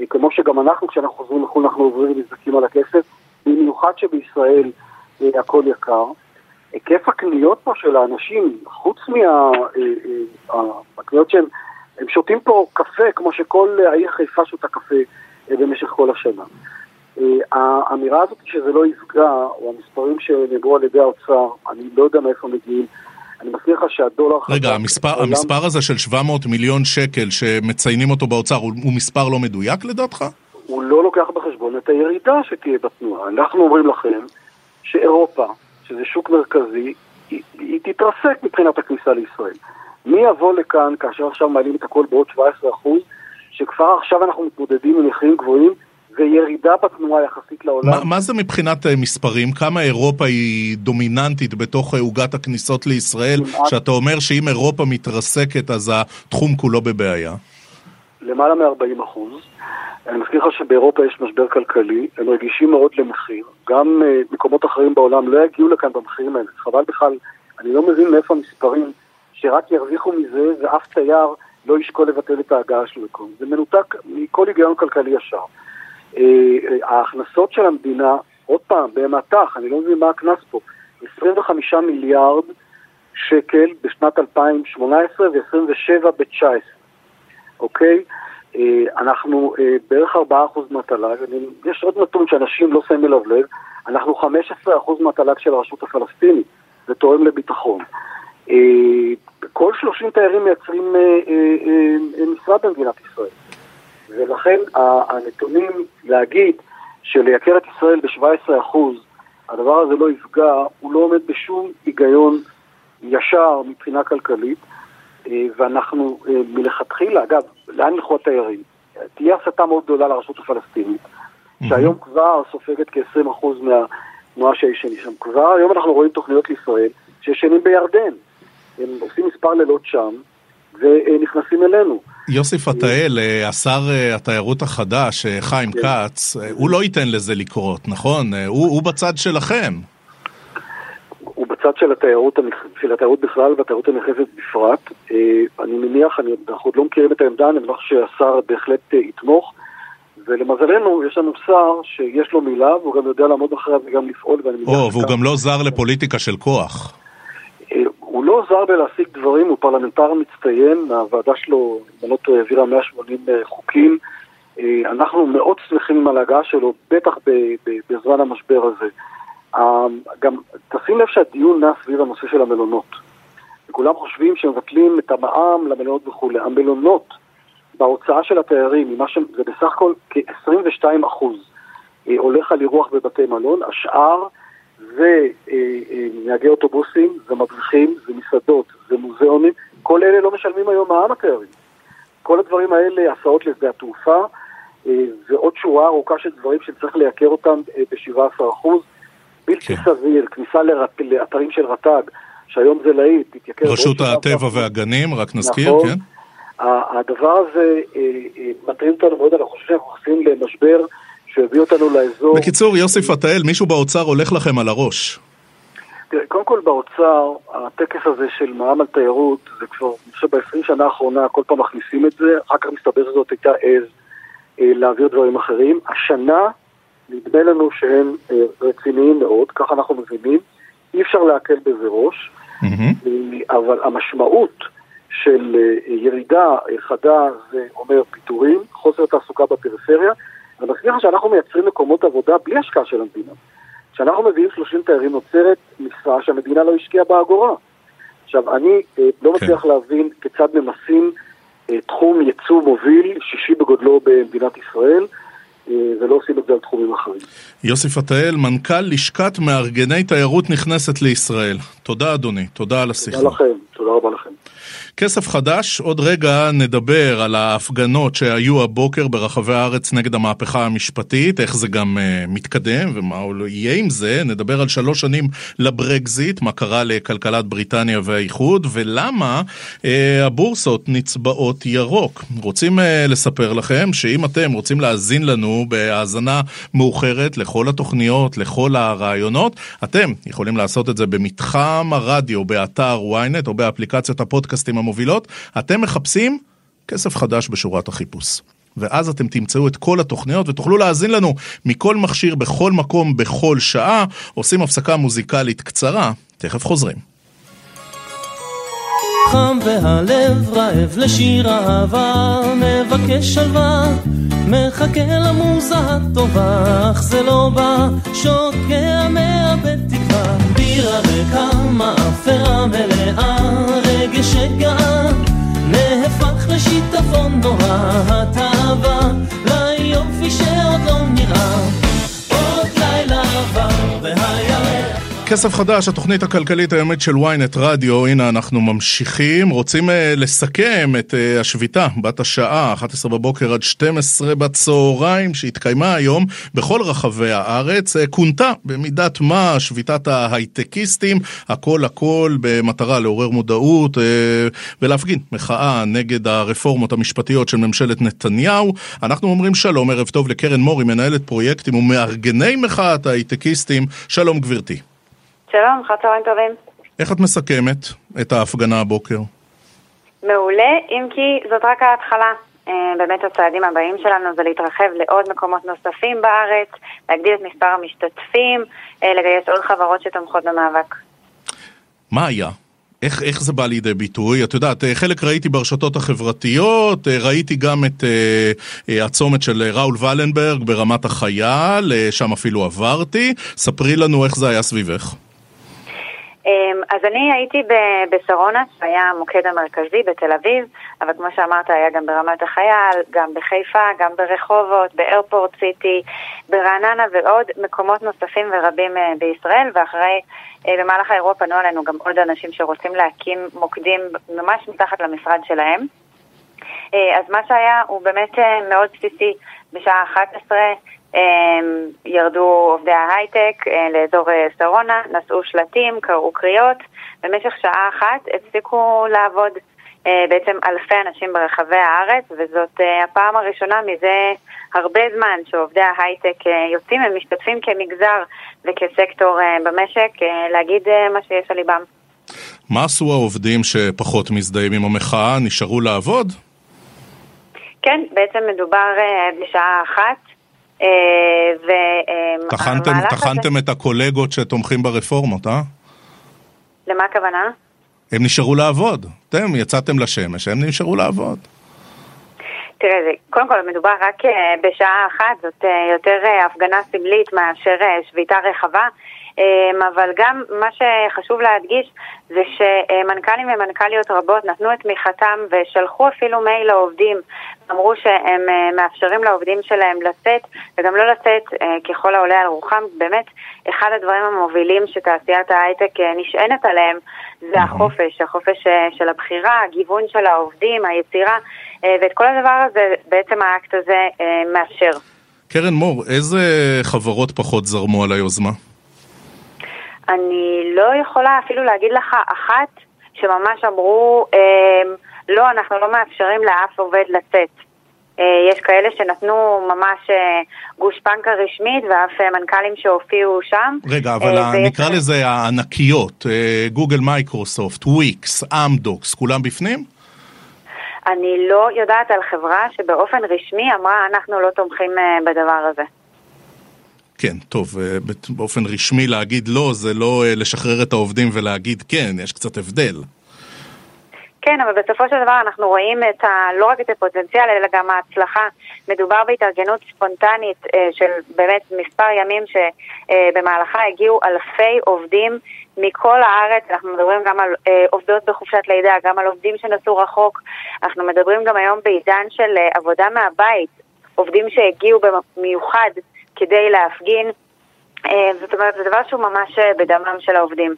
אה, כמו שגם אנחנו, כשאנחנו חוזרים לחו"ל, אנחנו עוברים ונזדקים על הכסף, במיוחד שבישראל אה, הכל יקר. היקף הקניות פה של האנשים, חוץ מהקניות שהם הם שותים פה קפה, כמו שכל העיר חיפה שותה קפה במשך כל השנה. האמירה הזאת שזה לא יפגע, או המספרים שנאמרו על ידי האוצר, אני לא יודע מאיפה מגיעים. אני מזכיר לך שהדולר... רגע, המספר, העולם... המספר הזה של 700 מיליון שקל שמציינים אותו באוצר, הוא, הוא מספר לא מדויק לדעתך? הוא לא לוקח בחשבון את הירידה שתהיה בתנועה. אנחנו אומרים לכם שאירופה, שזה שוק מרכזי, היא, היא תתרסק מבחינת הכניסה לישראל. מי יבוא לכאן כאשר עכשיו מעלים את הכל בעוד 17%, שכבר עכשיו אנחנו מתמודדים עם מחירים גבוהים וירידה בתנועה יחסית לעולם. ما, מה זה מבחינת אה, מספרים? כמה אירופה היא דומיננטית בתוך אה, עוגת הכניסות לישראל, כמעט... שאתה אומר שאם אירופה מתרסקת אז התחום כולו בבעיה? למעלה מ-40 אחוז. אני מזכיר לך שבאירופה יש משבר כלכלי, הם רגישים מאוד למחיר. גם uh, מקומות אחרים בעולם לא יגיעו לכאן במחירים האלה. חבל בכלל, אני לא מבין מאיפה המספרים שרק ירוויחו מזה ואף תייר לא ישקול לבטל את ההגעה שלו לכאן. זה מנותק מכל היגיון כלכלי ישר. אה, אה, ההכנסות של המדינה, עוד פעם, במטח, אני לא מבין מה הקנס פה, 25 מיליארד שקל בשנת 2018 ו-27 ב-19, אוקיי? אה, אנחנו בערך 4% מהתל"ג, יש עוד נתון שאנשים לא שמים אליו לב, אנחנו 15% מהתל"ג של הרשות הפלסטינית, זה תורם לביטחון. כל 30 תיירים מייצרים משרד במדינת ישראל. ולכן הנתונים להגיד שלייקר את ישראל ב-17% הדבר הזה לא יפגע, הוא לא עומד בשום היגיון ישר מבחינה כלכלית, אה, ואנחנו אה, מלכתחילה, אגב, לאן ילכו התיירים? תהיה הסתה מאוד גדולה לרשות הפלסטינית, שהיום כבר סופגת כ-20% מהתנועה שישנים שם. כבר היום אנחנו רואים תוכניות לישראל שישנים בירדן. הם עושים מספר לילות שם ונכנסים אלינו. יוסי פתאל, אה, השר אה, התיירות החדש, אה, חיים כן. כץ, הוא לא ייתן לזה לקרות, נכון? הוא, הוא בצד שלכם. הוא בצד של התיירות, של התיירות בכלל והתיירות הנכנסת בפרט. אני מניח, אני, אנחנו עוד לא מכירים את העמדה, אני מניח שהשר בהחלט יתמוך. ולמזלנו, יש לנו שר שיש לו מילה, והוא גם יודע לעמוד אחריה וגם לפעול. או, והוא גם לא זר לפוליטיקה של כוח. הוא לא עזר בלהשיג דברים, הוא פרלמנטר מצטיין, הוועדה שלו, אם לא טועה, העבירה 180 אה, חוקים. אה, אנחנו מאוד שמחים על ההגעה שלו, בטח בזמן המשבר הזה. אה, גם תשים לב שהדיון נע סביב הנושא של המלונות. כולם חושבים שמבטלים את המע"מ למלונות וכולי. המלונות, בהוצאה של התיירים, זה בסך הכל כ-22 אחוז הולך על אירוח בבתי מלון, השאר זה אה, אה, נהגי אוטובוסים, זה מדריכים, זה מסעדות, זה מוזיאונים, כל אלה לא משלמים היום מע"מ התיירים. כל הדברים האלה, הסעות לשדה התעופה, ועוד שורה ארוכה של דברים שצריך לייקר אותם ב-17%. בלתי כן. סביר, כניסה. לאתרים של רט"ג, שהיום זה להיט, תתייקר... רשות הטבע והגנים, רק נזכיר, נכון. כן? הדבר הזה מטריד אותנו מאוד, אנחנו חושבים שאנחנו נכנסים למשבר שהביא אותנו לאזור... בקיצור, יוסי פתאל, מישהו באוצר הולך לכם על הראש. תראה, קודם כל באוצר, הטקס הזה של מע"מ על תיירות, זה כבר, אני חושב, ב-20 שנה האחרונה כל פעם מכניסים את זה, אחר כך מסתבר שזאת הייתה עז אה, להעביר דברים אחרים. השנה, נדמה לנו שהם אה, רציניים מאוד, ככה אנחנו מבינים, אי אפשר להקל בזה ראש, mm-hmm. אבל המשמעות של אה, ירידה חדה זה אומר פיטורים, חוסר תעסוקה בפריפריה, אני מזכיר לך שאנחנו מייצרים מקומות עבודה בלי השקעה של המדינה. כשאנחנו מביאים 30 תיירים נוצרת משרה שהמדינה לא השקיעה באגורה. עכשיו, אני אה, לא כן. מצליח להבין כיצד ממסים אה, תחום ייצוא מוביל, שישי בגודלו במדינת ישראל, אה, ולא עושים את זה על תחומים אחרים. יוסי פתאל, מנכ"ל לשכת מארגני תיירות נכנסת לישראל. תודה אדוני, תודה על השיחה. תודה לכם. כסף חדש, עוד רגע נדבר על ההפגנות שהיו הבוקר ברחבי הארץ נגד המהפכה המשפטית, איך זה גם uh, מתקדם ומה יהיה עם זה, נדבר על שלוש שנים לברקזיט, מה קרה לכלכלת בריטניה והאיחוד, ולמה uh, הבורסות נצבעות ירוק. רוצים uh, לספר לכם שאם אתם רוצים להאזין לנו בהאזנה מאוחרת לכל התוכניות, לכל הרעיונות, אתם יכולים לעשות את זה במתחם הרדיו, באתר ynet או באפליקציות הפודקאסטים המובילות, אתם מחפשים כסף חדש בשורת החיפוש. ואז אתם תמצאו את כל התוכניות ותוכלו להאזין לנו מכל מכשיר, בכל מקום, בכל שעה. עושים הפסקה מוזיקלית קצרה, תכף חוזרים. חם והלב רעב לשיר אהבה, מבקש שלווה, מחכה למוזה הטובה, אך זה לא בא, שוקע מאבד תקווה, בירה ריקה, מאפרה מלאה, רגש שגאה, נהפך לשיטפון נורא, התאווה, ליופי שעוד לא נראה, כסף חדש, התוכנית הכלכלית היומית של ynet רדיו, הנה אנחנו ממשיכים, רוצים uh, לסכם את uh, השביתה בת השעה, 11 בבוקר עד 12 בצהריים, שהתקיימה היום בכל רחבי הארץ, uh, כונתה במידת מה שביתת ההייטקיסטים, הכל הכל במטרה לעורר מודעות uh, ולהפגין מחאה נגד הרפורמות המשפטיות של ממשלת נתניהו. אנחנו אומרים שלום, ערב טוב לקרן מורי, מנהלת פרויקטים ומארגני מחאת ההייטקיסטים, שלום גברתי. שלום, אחר צהריים טובים. איך את מסכמת את ההפגנה הבוקר? מעולה, אם כי זאת רק ההתחלה. אה, באמת הצעדים הבאים שלנו זה להתרחב לעוד מקומות נוספים בארץ, להגדיל את מספר המשתתפים, אה, לגייס עוד חברות שתומכות במאבק. מה היה? איך, איך זה בא לידי ביטוי? את יודעת, אה, חלק ראיתי ברשתות החברתיות, ראיתי גם את uh, הצומת של ראול ולנברג ברמת החייל, שם אפילו עברתי. ספרי לנו איך זה היה סביבך. אמ, אז אני הייתי בשרונה, שהיה המוקד המרכזי בתל אביב, אבל כמו שאמרת, היה גם ברמת החייל, גם בחיפה, גם ברחובות, באיירפורט סיטי, ברעננה ועוד מקומות נוספים ורבים אה, בישראל, ואחרי, אה, במהלך האירוע פנו אלינו גם עוד אנשים שרוצים להקים מוקדים ממש מתחת למשרד שלהם. אה, אז מה שהיה הוא באמת מאוד בסיסי. בשעה 11 אמ, ירדו עובדי ההייטק אה, לאזור אה, שרונה, נשאו שלטים, קראו קריאות. במשך שעה אחת הפסיקו לעבוד אה, בעצם אלפי אנשים ברחבי הארץ, וזאת הפעם הראשונה מזה הרבה זמן שעובדי ההייטק יוצאים, הם משתתפים כמגזר וכסקטור במשק להגיד מה שיש על ליבם. מה עשו העובדים שפחות מזדהים עם המחאה? נשארו לעבוד? כן, בעצם מדובר בשעה אחת אה, טחנתם את הקולגות שתומכים ברפורמות, אה? למה הכוונה? הם נשארו לעבוד. אתם יצאתם לשמש, הם נשארו לעבוד. תראה, זה, קודם כל מדובר רק uh, בשעה אחת, זאת יותר הפגנה סמלית מאשר שביתה רחבה. אבל גם מה שחשוב להדגיש זה שמנכ"לים ומנכ"ליות רבות נתנו את תמיכתם ושלחו אפילו מייל לעובדים, אמרו שהם מאפשרים לעובדים שלהם לצאת וגם לא לצאת ככל העולה על רוחם. באמת, אחד הדברים המובילים שתעשיית ההייטק נשענת עליהם זה החופש, החופש של הבחירה, הגיוון של העובדים, היצירה, ואת כל הדבר הזה בעצם האקט הזה מאפשר. קרן מור, איזה חברות פחות זרמו על היוזמה? אני לא יכולה אפילו להגיד לך אחת שממש אמרו, לא, אנחנו לא מאפשרים לאף עובד לצאת. יש כאלה שנתנו ממש גושפנקה רשמית ואף מנכ"לים שהופיעו שם. רגע, אבל נקרא לזה הענקיות, גוגל מייקרוסופט, וויקס, אמדוקס, כולם בפנים? אני לא יודעת על חברה שבאופן רשמי אמרה, אנחנו לא תומכים בדבר הזה. כן, טוב, באופן רשמי להגיד לא, זה לא לשחרר את העובדים ולהגיד כן, יש קצת הבדל. כן, אבל בסופו של דבר אנחנו רואים את ה, לא רק את הפוטנציאל, אלא גם ההצלחה. מדובר בהתארגנות ספונטנית אה, של באמת מספר ימים שבמהלכה אה, הגיעו אלפי עובדים מכל הארץ. אנחנו מדברים גם על אה, עובדות בחופשת לידה, גם על עובדים שנסעו רחוק. אנחנו מדברים גם היום בעידן של אה, עבודה מהבית, עובדים שהגיעו במיוחד כדי להפגין. אה, זאת אומרת, זה דבר שהוא ממש אה, בדמם של העובדים.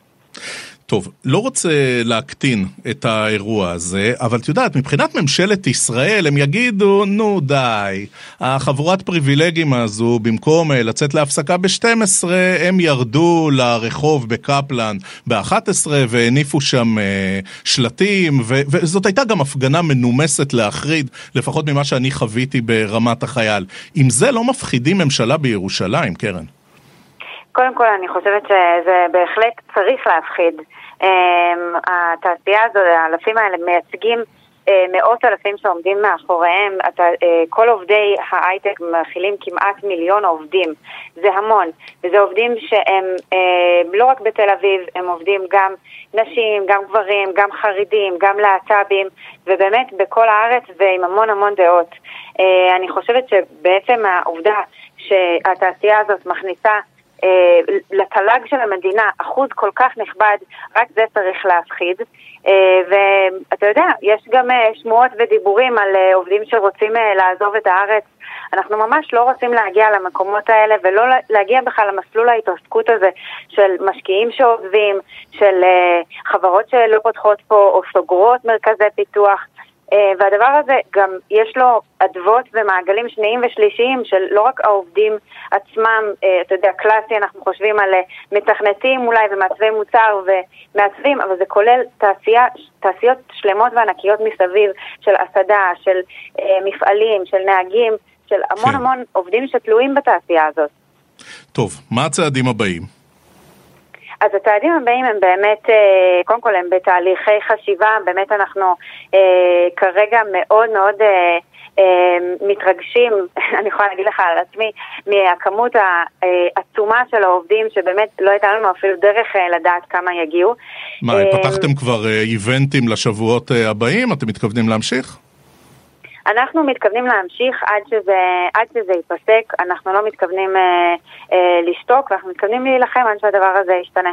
טוב, לא רוצה להקטין את האירוע הזה, אבל את יודעת, מבחינת ממשלת ישראל הם יגידו, נו די, החבורת פריבילגים הזו, במקום לצאת להפסקה ב-12, הם ירדו לרחוב בקפלן ב-11 והניפו שם אה, שלטים, ו- וזאת הייתה גם הפגנה מנומסת להחריד, לפחות ממה שאני חוויתי ברמת החייל. עם זה לא מפחידים ממשלה בירושלים, קרן. קודם כל, אני חושבת שזה בהחלט צריך להפחיד. התעשייה הזו, האלפים האלה מייצגים מאות אלפים שעומדים מאחוריהם. כל עובדי ההייטק מכילים כמעט מיליון עובדים. זה המון. וזה עובדים שהם לא רק בתל אביב, הם עובדים גם נשים, גם גברים, גם חרדים, גם להט"בים, ובאמת בכל הארץ ועם המון המון דעות. אני חושבת שבעצם העובדה שהתעשייה הזאת מכניסה לתל"ג של המדינה אחוז כל כך נכבד, רק זה צריך להפחיד. ואתה יודע, יש גם שמועות ודיבורים על עובדים שרוצים לעזוב את הארץ. אנחנו ממש לא רוצים להגיע למקומות האלה ולא להגיע בכלל למסלול ההתרסקות הזה של משקיעים שעוזבים, של חברות שלא פותחות פה או סוגרות מרכזי פיתוח. והדבר הזה גם יש לו אדוות ומעגלים שניים ושלישיים של לא רק העובדים עצמם, אתה יודע, קלאסי, אנחנו חושבים על מתכנתים אולי ומעצבי מוצר ומעצבים, אבל זה כולל תעשייה, תעשיות שלמות וענקיות מסביב של הסעדה, של מפעלים, של נהגים, של המון כן. המון עובדים שתלויים בתעשייה הזאת. טוב, מה הצעדים הבאים? אז הצעדים הבאים הם באמת, קודם כל הם בתהליכי חשיבה, באמת אנחנו כרגע מאוד מאוד מתרגשים, אני יכולה להגיד לך על עצמי, מהכמות העצומה של העובדים, שבאמת לא הייתה לנו אפילו דרך לדעת כמה יגיעו. מה, פתחתם כבר איבנטים לשבועות הבאים? אתם מתכוונים להמשיך? אנחנו מתכוונים להמשיך עד שזה, עד שזה ייפסק, אנחנו לא מתכוונים אה, אה, לשתוק, ואנחנו מתכוונים להילחם עד שהדבר הזה ישתנה.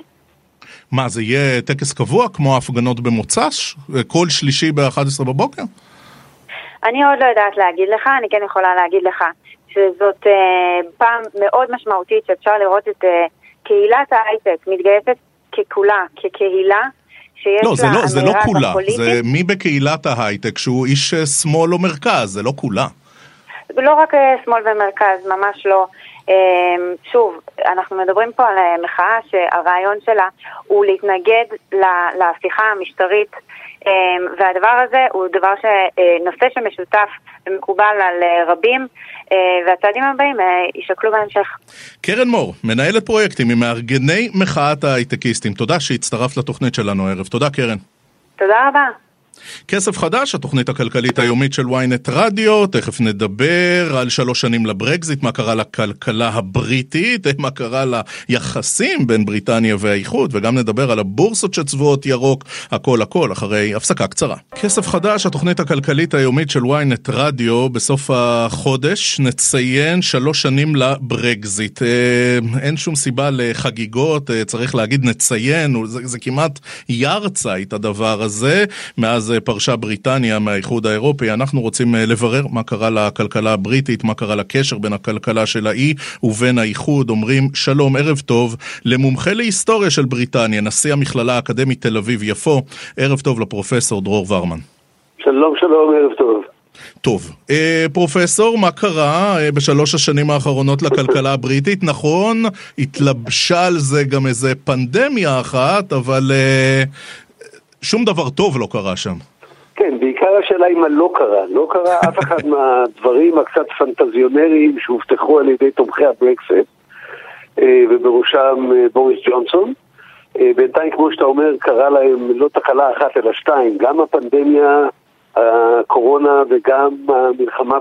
מה, זה יהיה טקס קבוע כמו ההפגנות במוצ"ש? כל שלישי ב-11 בבוקר? אני עוד לא יודעת להגיד לך, אני כן יכולה להגיד לך שזאת אה, פעם מאוד משמעותית שאפשר לראות את אה, קהילת ההייטק מתגייסת ככולה, כקהילה. שיש לא, זה לה לא, זה לא כולה, הפוליטית. זה מי בקהילת ההייטק שהוא איש שמאל או מרכז, זה לא כולה. לא רק שמאל ומרכז, ממש לא. שוב, אנחנו מדברים פה על מחאה שהרעיון שלה הוא להתנגד להפיכה המשטרית והדבר הזה הוא דבר שנושא שמשותף ומקובל על רבים והצעדים הבאים יישקלו בהמשך. קרן מור, מנהלת פרויקטים ממארגני מחאת ההייטקיסטים, תודה שהצטרפת לתוכנית שלנו הערב. תודה קרן. תודה רבה. כסף חדש, התוכנית הכלכלית היומית של ynet רדיו, תכף נדבר על שלוש שנים לברקזיט, מה קרה לכלכלה הבריטית, מה קרה ליחסים בין בריטניה והאיחוד, וגם נדבר על הבורסות שצבועות ירוק, הכל הכל, אחרי הפסקה קצרה. כסף חדש, התוכנית הכלכלית היומית של ynet רדיו, בסוף החודש נציין שלוש שנים לברקזיט. אה, אין שום סיבה לחגיגות, אה, צריך להגיד נציין, זה, זה כמעט יארצייט הדבר הזה. מאז אה, פרשה בריטניה מהאיחוד האירופי, אנחנו רוצים אה, לברר מה קרה לכלכלה הבריטית, מה קרה לקשר בין הכלכלה של האי ובין האיחוד. אומרים שלום, ערב טוב, למומחה להיסטוריה של בריטניה, נשיא המכללה האקדמית תל אביב-יפו, ערב טוב לפרופסור דרור ורמן. שלום, שלום, ערב טוב. טוב, אה, פרופסור, מה קרה אה, בשלוש השנים האחרונות לכלכלה הבריטית? נכון, התלבשה על זה גם איזה פנדמיה אחת, אבל אה, שום דבר טוב לא קרה שם. כן, בעיקר השאלה היא מה לא קרה. לא קרה אף אחד מהדברים הקצת פנטזיונריים שהובטחו על ידי תומכי הברקסט, אה, ובראשם אה, בוריס ג'ונסון. אה, בינתיים, כמו שאתה אומר, קרה להם לא תקלה אחת אלא שתיים. גם הפנדמיה, הקורונה וגם המלחמה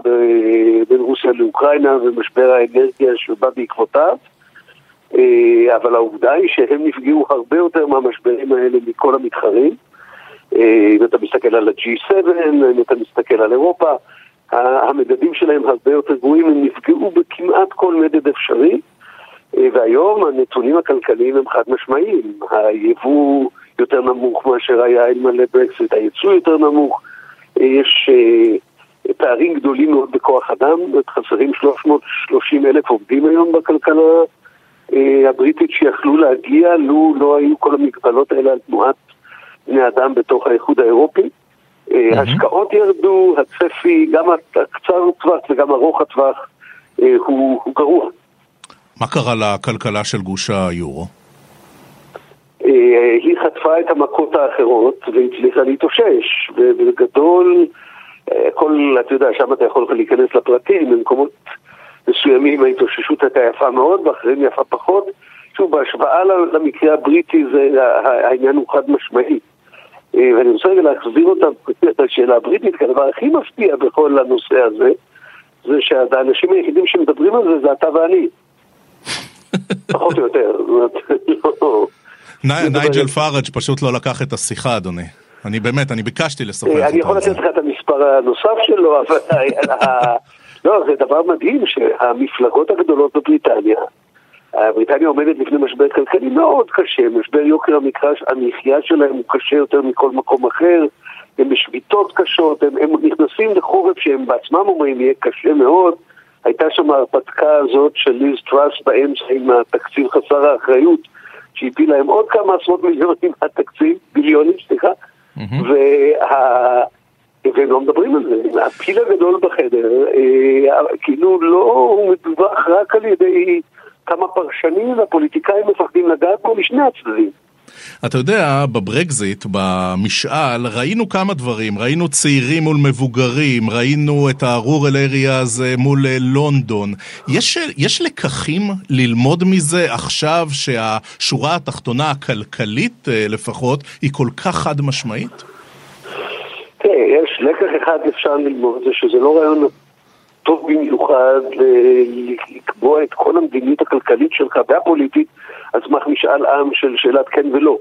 בין רוסיה לאוקראינה ומשבר האנרגיה שבא בעקבותיו. אבל העובדה היא שהם נפגעו הרבה יותר מהמשברים האלה מכל המתחרים. אה, אם אתה מסתכל על ה-G7, אם אתה מסתכל על אירופה, המדדים שלהם הרבה יותר גרועים, הם נפגעו בכמעט כל מדד אפשרי, אה, והיום הנתונים הכלכליים הם חד משמעיים. היבוא יותר נמוך מאשר היה אלמלא ברקסיט, הייצוא יותר נמוך, אה, יש פערים גדולים מאוד בכוח אדם, חסרים 330 אלף עובדים היום בכלכלה הבריטית שיכלו להגיע, לו לא היו כל המגבלות האלה על תנועת בני אדם בתוך האיחוד האירופי. Mm-hmm. השקעות ירדו, הצפי, גם הקצר טווח וגם ארוך הטווח, אה, הוא, הוא גרוע. מה קרה לכלכלה של גוש היורו? אה, היא חטפה את המכות האחרות והצליחה להתאושש, ובגדול, כל, אתה יודע, שם אתה יכול להיכנס לפרטים, במקומות מסוימים ההתאוששות הייתה יפה מאוד, ואחרים יפה פחות. שוב, בהשוואה למקרה הבריטי זה, העניין הוא חד משמעי. אה, ואני רוצה רגע להחזיר אותה לשאלה הבריטית, כי הדבר הכי מפתיע בכל הנושא הזה, זה שהאנשים היחידים שמדברים על זה זה אתה ואני. פחות או יותר. לא. נייג'ל פארג' פשוט לא לקח את השיחה, אדוני. אני באמת, אני ביקשתי לשוחח איתו. אני יכול לתת לך את המספר הנוסף שלו, אבל... לא, זה דבר מדהים שהמפלגות הגדולות בבריטניה בריטניה עומדת לפני משבר כלכלי מאוד קשה, משבר יוקר המחיה שלהם הוא קשה יותר מכל מקום אחר, הם בשביתות קשות, הם, הם נכנסים לחורף שהם בעצמם אומרים יהיה קשה מאוד. הייתה שם ההרפתקה הזאת של ליז טראס באמצע עם התקציב חסר האחריות, שהפילה להם עוד כמה עשרות מיליונים מהתקציב, ביליונים, סליחה, mm-hmm. וה... והם לא מדברים על זה. הפיל הגדול בחדר, אה, כאילו לא הוא מדווח רק על ידי כמה פרשנים והפוליטיקאים מפחדים לגעת בו משני הצדדים. אתה יודע, בברקזיט, במשאל, ראינו כמה דברים. ראינו צעירים מול מבוגרים, ראינו את ה-rural areas מול אה, לונדון. יש, יש לקחים ללמוד מזה עכשיו שהשורה התחתונה הכלכלית אה, לפחות היא כל כך חד משמעית? תראה, יש לקח אחד אפשר ללמוד, זה שזה לא רעיון טוב במיוחד לקבוע את כל המדיניות הכלכלית שלך והפוליטית על סמך משאל עם של שאלת כן ולא.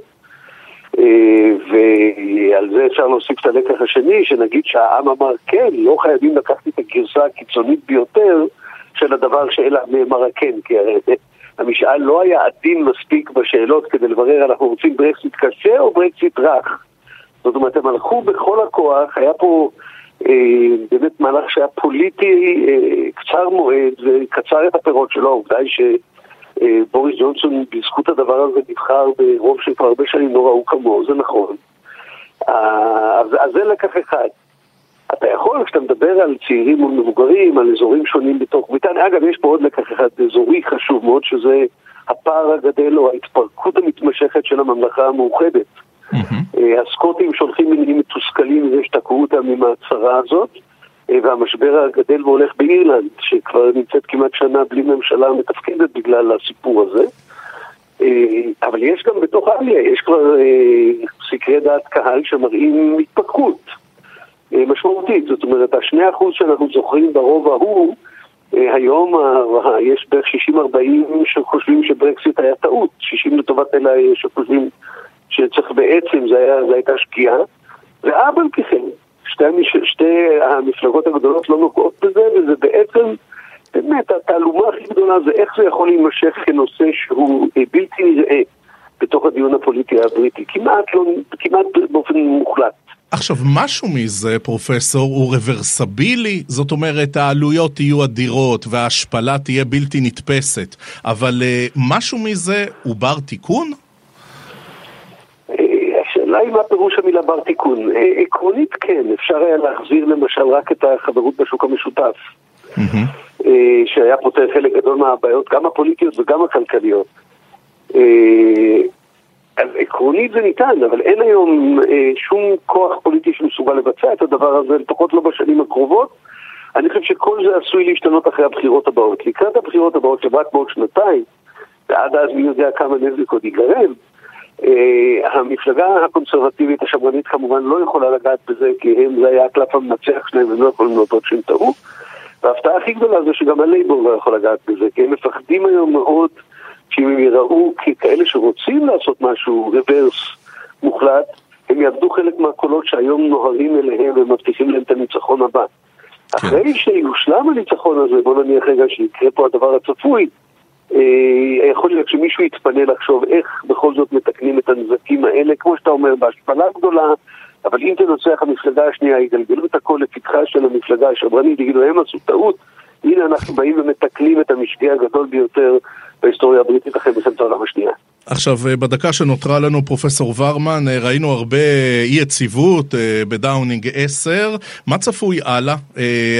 אה, ועל זה אפשר להוסיף את הלקח השני, שנגיד שהעם אמר כן, לא חייבים לקחת את הגרסה הקיצונית ביותר של הדבר שאלה נאמר כן, כי הרי המשאל לא היה עדין מספיק בשאלות כדי לברר אנחנו רוצים ברקסיט קשה או ברקסיט רך. זאת אומרת, הם הלכו בכל הכוח, היה פה באמת מהלך שהיה פוליטי אה, קצר מועד וקצר את הפירות שלו, העובדה היא שבוריס ג'ונסון בזכות הדבר הזה נבחר ברוב שכבר הרבה שנים לא ראו כמוהו, זה נכון. אה, אז זה לקח אחד. אתה יכול, כשאתה מדבר על צעירים מול מבוגרים, על אזורים שונים בתוך בריטניה, אגב, יש פה עוד לקח אחד אזורי חשוב מאוד, שזה הפער הגדל או ההתפרקות המתמשכת של הממלכה המאוחדת. אה, הסקוטים שולחים מנהיגים מתוסכלים מזה שתקעו אותם עם ההצהרה הזאת, אה, והמשבר הגדל והולך באירלנד, שכבר נמצאת כמעט שנה בלי ממשלה מתפקדת בגלל הסיפור הזה. אה, אבל יש גם בתוך אנגליה, יש כבר סקרי דעת קהל שמראים התפתחות. אומרת, השני אחוז שאנחנו זוכרים ברוב ההוא, היום יש בערך 60-40 שחושבים שברקסיט היה טעות, 60 לטובת אלה שחושבים שצריך בעצם, זה הייתה שגיאה, ואף על פי כן, שתי, שתי המפלגות הגדולות לא נוגעות בזה, וזה בעצם, באמת, התעלומה הכי גדולה זה איך זה יכול להימשך כנושא שהוא אה, בלתי נראה בתוך הדיון הפוליטי הבריטי, כמעט, לא, כמעט באופן מוחלט. עכשיו, משהו מזה, פרופסור, הוא רוורסבילי, זאת אומרת, העלויות יהיו אדירות וההשפלה תהיה בלתי נתפסת, אבל uh, משהו מזה הוא בר תיקון? השאלה היא מה פירוש המילה בר תיקון. אה, עקרונית כן, אפשר היה להחזיר למשל רק את החברות בשוק המשותף, mm-hmm. שהיה פותר חלק גדול מהבעיות, גם הפוליטיות וגם הכלכליות. אז עקרונית זה ניתן, אבל אין היום אה, שום כוח פוליטי שמסוגל לבצע את הדבר הזה, לפחות לא בשנים הקרובות. אני חושב שכל זה עשוי להשתנות אחרי הבחירות הבאות. לקראת הבחירות הבאות, שרק בעוד שנתיים, ועד אז מי יודע כמה נזק עוד ייגרם, אה, המפלגה הקונסרבטיבית השמרנית כמובן לא יכולה לגעת בזה, כי הם, זה היה הקלף המנצח שלהם, הם לא יכולים להודות שהם טעו. וההפתעה הכי גדולה זה שגם הלייבור לא יכול לגעת בזה, כי הם מפחדים היום מאוד שאם הם יראו ככאלה שרוצים לעשות משהו רוורס מוחלט, הם יאבדו חלק מהקולות שהיום נוהרים אליהם ומבטיחים להם את הניצחון הבא. כן. אחרי שיושלם הניצחון הזה, בוא נניח רגע שיקרה פה הדבר הצפוי, אה, יכול להיות שמישהו יתפנה לחשוב איך בכל זאת מתקנים את הנזקים האלה, כמו שאתה אומר, בהשפלה גדולה, אבל אם תנצח המפלגה השנייה, יגלגלו את הכל לפתחה של המפלגה השמרנית, יגידו, הם עשו טעות, הנה אנחנו באים ומתקנים את המשקיע הגדול ביותר בהיסטוריה הבריטית אחרי מלחמת העולם השנייה. עכשיו, אה, בדקה שנותרה לנו, פרופסור ורמן, אה, ראינו הרבה אי יציבות אה, בדאונינג 10. מה צפוי הלאה?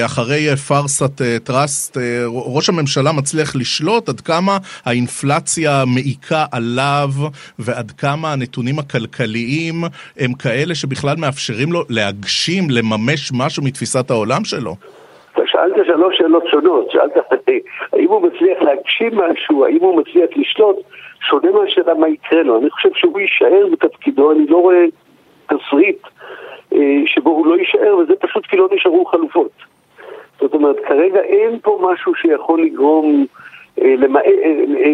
אחרי פארסת טראס, ראש הממשלה מצליח לשלוט עד כמה האינפלציה מעיקה עליו ועד כמה הנתונים הכלכליים הם כאלה שבכלל מאפשרים לו להגשים, לממש משהו מתפיסת העולם שלו? שאלת שלוש שאלות שונות, שאלת האם הוא מצליח להגשים משהו, האם הוא מצליח לשלוט, שונה מהשאלה מה יקרה לו. אני חושב שהוא יישאר בתפקידו, אני לא רואה תסריט אה, שבו הוא לא יישאר, וזה פשוט כי לא נשארו חלופות. זאת אומרת, כרגע אין פה משהו שיכול לגרום אה, אה,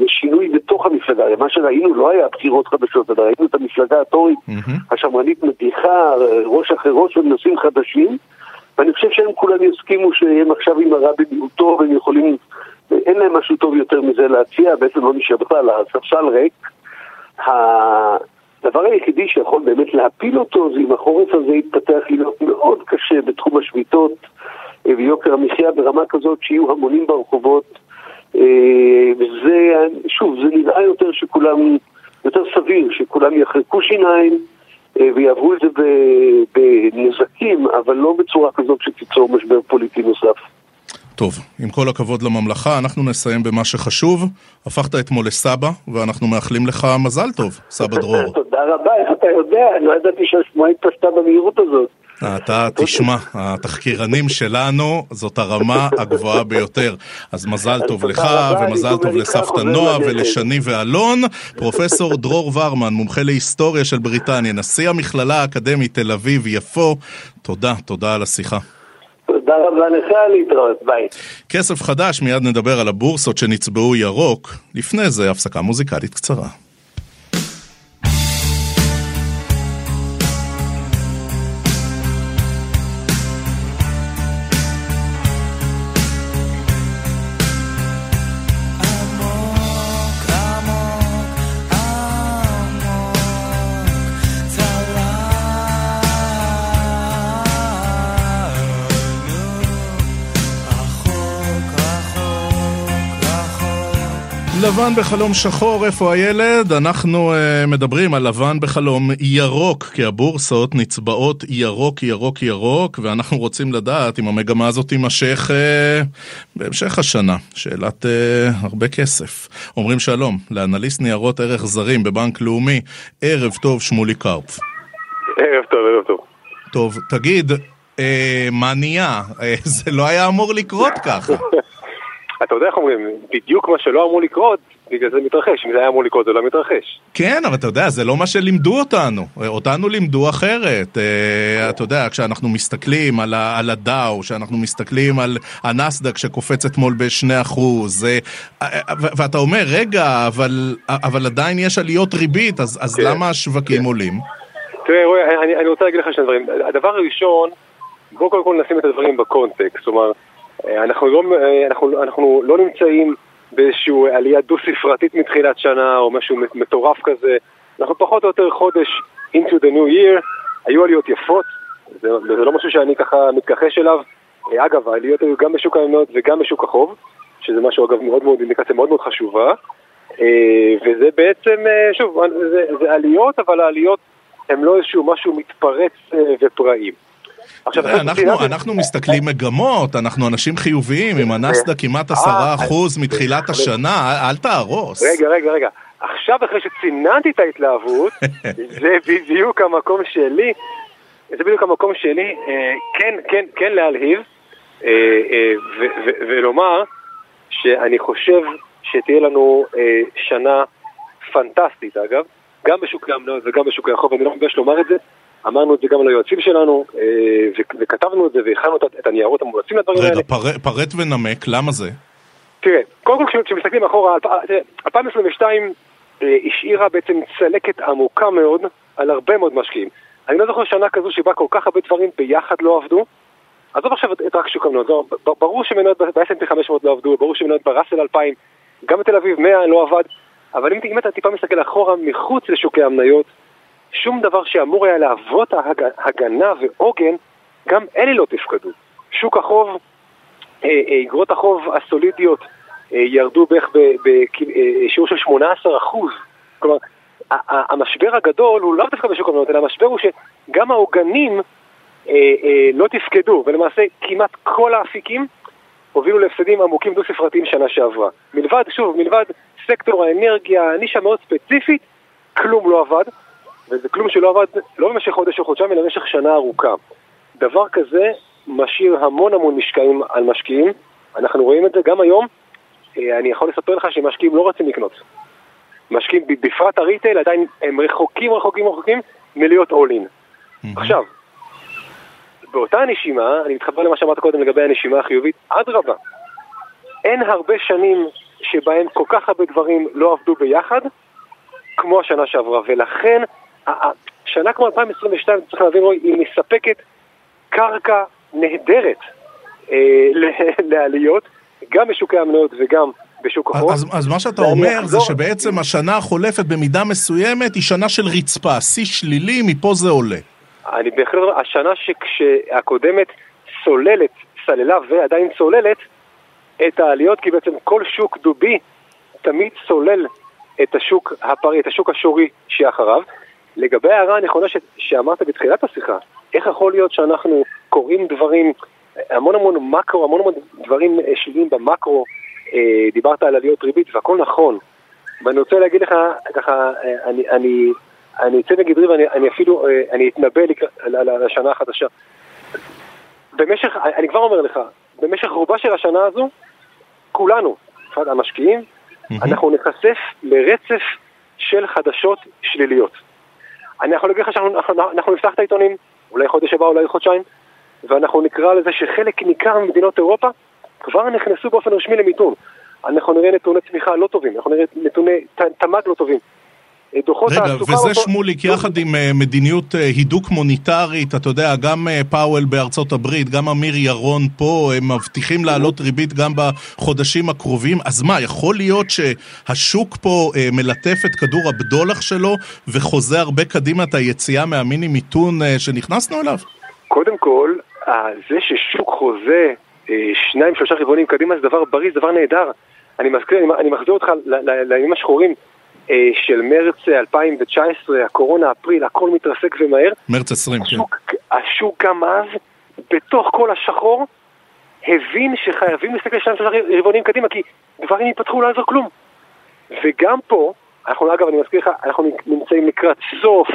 לשינוי בתוך המפלגה. מה שראינו לא היה בחירות חדשות, אלא ראינו את המפלגה הטורית השמרנית מדיחה ראש אחרי ראש ונושאים חדשים. ואני חושב שהם כולם יסכימו שהם עכשיו עם הרע במיעוטו והם יכולים, אין להם משהו טוב יותר מזה להציע, בעצם לא נשאר בכלל, הספסל ריק. הדבר היחידי שיכול באמת להפיל אותו זה אם החורף הזה יתפתח להיות מאוד קשה בתחום השביתות אה, ויוקר המחיה ברמה כזאת שיהיו המונים ברחובות. אה, וזה, שוב, זה נראה יותר שכולם, יותר סביר שכולם יחרקו שיניים אה, ויעברו את זה בנזקים, אבל לא בצורה כזאת שתיצור משבר פוליטי נוסף. טוב, עם כל הכבוד לממלכה, אנחנו נסיים במה שחשוב. הפכת אתמול לסבא, ואנחנו מאחלים לך מזל טוב, סבא דרור. תודה רבה, איך אתה יודע? אני לא ידעתי שהשמועה התפשטה במהירות הזאת. אתה תשמע, התחקירנים שלנו זאת הרמה הגבוהה ביותר. אז מזל טוב לך, ומזל טוב לסבתא נועה ולשני ואלון. פרופסור דרור ורמן, מומחה להיסטוריה של בריטניה, נשיא המכללה האקדמית תל אביב-יפו, תודה, תודה על השיחה. תודה רבה לך, להתראות, ביי. כסף חדש, מיד נדבר על הבורסות שנצבעו ירוק. לפני זה, הפסקה מוזיקלית קצרה. לבן בחלום שחור, איפה הילד? אנחנו uh, מדברים על לבן בחלום ירוק, כי הבורסות נצבעות ירוק, ירוק, ירוק, ואנחנו רוצים לדעת אם המגמה הזאת תימשך uh, בהמשך השנה. שאלת uh, הרבה כסף. אומרים שלום לאנליסט ניירות ערך זרים בבנק לאומי, ערב טוב שמולי קרפ. ערב טוב, ערב טוב. טוב, תגיד, uh, מה נהיה? Uh, זה לא היה אמור לקרות ככה. אתה יודע איך אומרים, בדיוק מה שלא אמור לקרות, בגלל זה מתרחש, אם זה היה אמור לקרות זה לא מתרחש. כן, אבל אתה יודע, זה לא מה שלימדו אותנו. אותנו לימדו אחרת. אה, אתה יודע, כשאנחנו מסתכלים על, ה- על הדאו, כשאנחנו מסתכלים על הנסדק שקופץ אתמול ב-2%, אה, ו- ואתה אומר, רגע, אבל, אבל עדיין יש עליות ריבית, אז, אז כן, למה השווקים כן. עולים? תראה, רועי, אני, אני רוצה להגיד לך שני דברים. הדבר הראשון, בואו קודם כל נשים את הדברים בקונטקסט. כלומר, אה, אנחנו לא, אה, אנחנו, אנחנו לא נמצאים באיזושהי עלייה דו-ספרתית מתחילת שנה, או משהו מטורף כזה. אנחנו פחות או יותר חודש into the new year, היו עליות יפות, זה, זה לא משהו שאני ככה מתכחש אליו. אה, אגב, העליות היו גם בשוק המניות וגם בשוק החוב, שזה משהו אגב מאוד מאוד, אינדיקציה מאוד מאוד חשובה. אה, וזה בעצם, אה, שוב, זה, זה עליות, אבל העליות הן לא איזשהו משהו מתפרץ אה, ופראי. עכשיו, תראה, אנחנו, אנחנו מסתכלים מגמות, אנחנו אנשים חיוביים, עם הנסדק כמעט עשרה אחוז מתחילת השנה, אל- תהרוס. רגע, רגע, רגע. עכשיו, אחרי שציננתי את ההתלהבות, זה בדיוק המקום שלי, זה בדיוק המקום שלי, אה, כן, כן, כן להלהיב, אה, אה, ולומר שאני חושב שתהיה לנו אה, שנה פנטסטית, אגב, גם בשוקי המניות וגם בשוקי החוב, אני לא מתבייש לומר את זה. אמרנו את זה גם ליועצים שלנו, אה, וכתבנו את זה והכנו את- הניירות המומלצים לדברים האלה. רגע, פר- פרט ונמק, למה זה? תראה, קודם כל כש- כשמסתכלים אחורה, אלפ- תראה, 2022 אה, השאירה בעצם צלקת עמוקה מאוד על הרבה מאוד משקיעים. אני לא זוכר שנה כזו שבה כל כך הרבה דברים ביחד לא עבדו. עזוב עכשיו את- רק שוק המניות, ברור שמניות ב-S&P 500 לא עבדו, ברור שמניות בראסל 2000, גם בתל אביב 100 לא עבד, אבל אם, אם אתה טיפה מסתכל אחורה מחוץ לשוקי המניות, שום דבר שאמור היה להוות הגנה ועוגן, גם אלה לא תפקדו. שוק החוב אה, אה, אגרות החוב הסולידיות אה, ירדו בערך בשיעור של 18 אחוז. כלומר, ה- ה- המשבר הגדול הוא לאו דווקא בשוק המניות, אלא המשבר הוא שגם העוגנים לא תפקדו, ולמעשה כמעט כל האפיקים הובילו להפסדים עמוקים דו-ספרתיים שנה שעברה. מלבד, שוב, מלבד סקטור האנרגיה, נישה מאוד ספציפית, כלום לא עבד, וזה כלום שלא עבד לא במשך חודש או חודשיים, אלא במשך שנה ארוכה. דבר כזה משאיר המון המון משקעים על משקיעים. אנחנו רואים את זה גם היום. אה, אני יכול לספר לך שמשקיעים לא רוצים לקנות. משקיעים, בפרט הריטייל, עדיין הם רחוקים רחוקים רחוקים מלהיות all in. עכשיו, באותה נשימה, אני מתחבר למה שאמרת קודם לגבי הנשימה החיובית, אדרבה, אין הרבה שנים שבהם כל כך הרבה דברים לא עבדו ביחד, כמו השנה שעברה, ולכן שנה כמו 2022, צריך להבין, רועי, היא מספקת קרקע נהדרת אה, לעליות, גם בשוקי המניות וגם בשוק החוב. אז, אז מה שאתה אומר זה שבעצם השנה החולפת במידה מסוימת היא שנה של רצפה, שיא שלילי, מפה זה עולה. אני בהחלט אומר, השנה שהקודמת סוללת, סללה ועדיין סוללת את העליות, כי בעצם כל שוק דובי תמיד סולל את השוק הפרי, את השוק השורי שאחריו. לגבי ההערה הנכונה ש- שאמרת בתחילת השיחה, איך יכול להיות שאנחנו קוראים דברים, המון המון מקרו, המון המון דברים אה, שליליים במקרו, אה, דיברת על עליות ריבית והכל נכון, ואני רוצה להגיד לך, ככה, אה, אני, אני, אני אצא מגדרי ואני אני אפילו, אה, אני אתנבא לשנה החדשה. במשך, אני כבר אומר לך, במשך רובה של השנה הזו, כולנו, המשקיעים, אנחנו נחשף לרצף של חדשות שליליות. אני יכול להגיד לך שאנחנו אנחנו, אנחנו נפתח את העיתונים, אולי חודש הבא, אולי חודשיים, ואנחנו נקרא לזה שחלק ניכר ממדינות אירופה כבר נכנסו באופן רשמי למיתון. אנחנו נראה נתוני צמיחה לא טובים, אנחנו נראה נתוני תמ"ג לא טובים. דוחות רגע, וזה טוב- שמוליק יחד עם אה, מדיניות אה, הידוק מוניטרית, אתה יודע, גם אה, פאוול בארצות הברית, גם אמיר ירון פה, הם מבטיחים להעלות ריבית גם בחודשים הקרובים, אז מה, יכול להיות שהשוק פה מלטף את כדור הבדולח שלו וחוזה הרבה קדימה את היציאה מהמיני מיתון שנכנסנו אליו? קודם כל, זה ששוק חוזה שניים שלושה רבעונים קדימה זה דבר בריא, זה דבר נהדר. אני מזכיר, אני, מחזיר אותך ל- ל- לימים השחורים של מרץ אה, 2019, הקורונה, אפריל, הכל מתרסק ומהר. מרץ 20, כן. השוק, השוק גם אז, בתוך כל השחור, הבין שחייבים להסתכל שניים שלושה רבעונים קדימה, כי דברים ייפתחו, לא יעזור כלום. וגם פה, אנחנו אגב, אני מזכיר לך, אנחנו נמצאים לקראת סוף,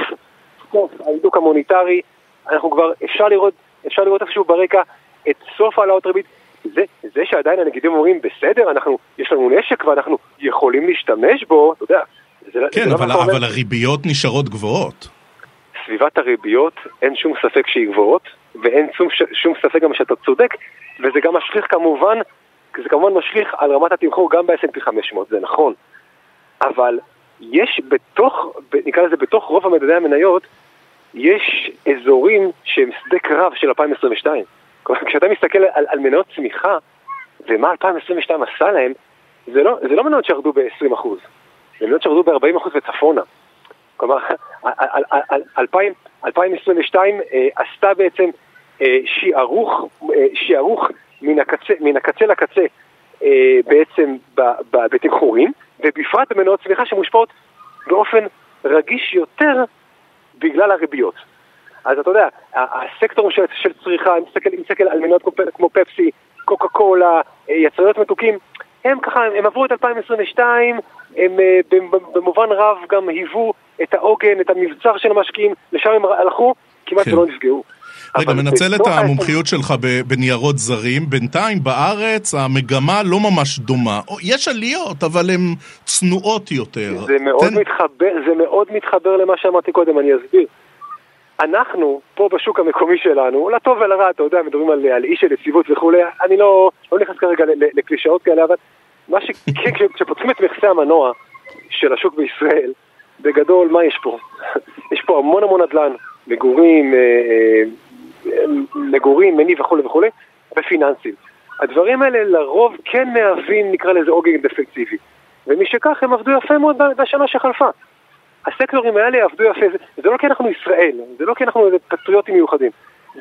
סוף ההידוק המוניטרי, אנחנו כבר, אפשר לראות, אפשר לראות איפשהו ברקע את סוף העלאות ריבית, זה, זה שעדיין הנגידים אומרים, בסדר, אנחנו, יש לנו נשק ואנחנו יכולים להשתמש בו, אתה יודע. זה, כן, זה אבל, לא אבל הריביות נשארות גבוהות. סביבת הריביות, אין שום ספק שהיא גבוהות, ואין שום, שום ספק גם שאתה צודק, וזה גם משליך כמובן, זה כמובן משליך על רמת התמחור גם ב-S&P 500, זה נכון. אבל יש בתוך, נקרא לזה בתוך רוב המדדי המניות, יש אזורים שהם שדה קרב של 2022. כלומר, כשאתה מסתכל על, על מניות צמיחה, ומה 2022 עשה להם, זה לא, זה לא מניות שירדו ב-20%, זה מניות שירדו ב-40% וצפונה. כלומר, 2022 אה, עשתה בעצם אה, שיערוך, אה, שיערוך מן הקצה, מן הקצה לקצה בעצם בתמחורים, ובפרט במניות צמיחה שמושפעות באופן רגיש יותר בגלל הריביות. אז אתה יודע, הסקטור של, של צריכה, אם נסתכל על כמו, כמו פפסי, קוקה קולה, יצריות מתוקים, הם ככה, הם עברו את 2022, הם במובן רב גם היוו את העוגן, את המבצר של המשקיעים, לשם הם הלכו, כמעט כן. ולא נפגעו. רגע, מנצל את המומחיות שלך בניירות זרים, בינתיים בארץ המגמה לא ממש דומה. יש עליות, אבל הן צנועות יותר. זה מאוד, תן... מתחבר, זה מאוד מתחבר למה שאמרתי קודם, אני אסביר. אנחנו, פה בשוק המקומי שלנו, לטוב ולרע, אתה יודע, מדברים על, על אי של יציבות וכולי, אני לא, לא נכנס כרגע לקלישאות כאלה, אבל מה שכן, כשפותחים את מכסי המנוע של השוק בישראל, בגדול, מה יש פה? יש פה המון המון נדל"ן, מגורים, אה, אה, מגורים, מניב וכולי וכולי, ופיננסים. הדברים האלה לרוב כן מהווים, נקרא לזה עוגן דפנסיבי. ומשכך הם עבדו יפה מאוד בשנה שחלפה. הסקטורים האלה עבדו יפה, זה, זה לא כי אנחנו ישראל, זה לא כי אנחנו פטריוטים מיוחדים.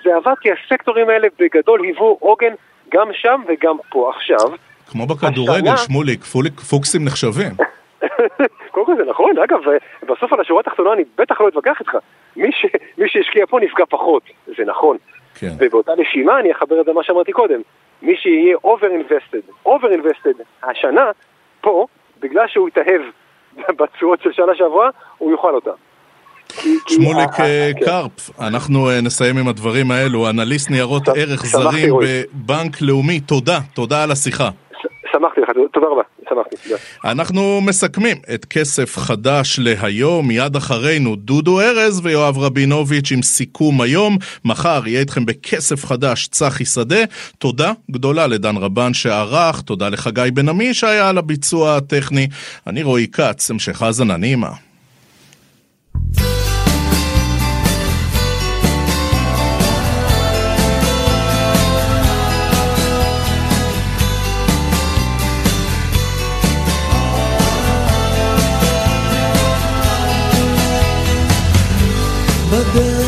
זה עבד כי הסקטורים האלה בגדול היוו עוגן גם שם וגם פה עכשיו. כמו בכדורגל, שמוליק, פוקסים נחשבים. קודם כל זה נכון, אגב, בסוף על השורה התחתונה אני בטח לא אתווכח איתך. מי, ש, מי שהשקיע פה נפגע פחות, זה נכון. כן. ובאותה נשימה אני אחבר את זה למה שאמרתי קודם. מי שיהיה over invested, over invested השנה, פה, בגלל שהוא התאהב בתשואות של שנה שעברה, הוא יאכל אותה. שמוליק אה, כן. קרפ, אנחנו אה, נסיים עם הדברים האלו, אנליסט ניירות ערך זרים בבנק לאומי, תודה, תודה על השיחה. שמחתי לך, תודה רבה, שמחתי. אנחנו מסכמים את כסף חדש להיום, מיד אחרינו דודו ארז ויואב רבינוביץ' עם סיכום היום. מחר יהיה איתכם בכסף חדש צחי שדה. תודה גדולה לדן רבן שערך, תודה לחגי בן עמי שהיה על הביצוע הטכני. אני רועי כץ, המשך האזנה נעימה. but then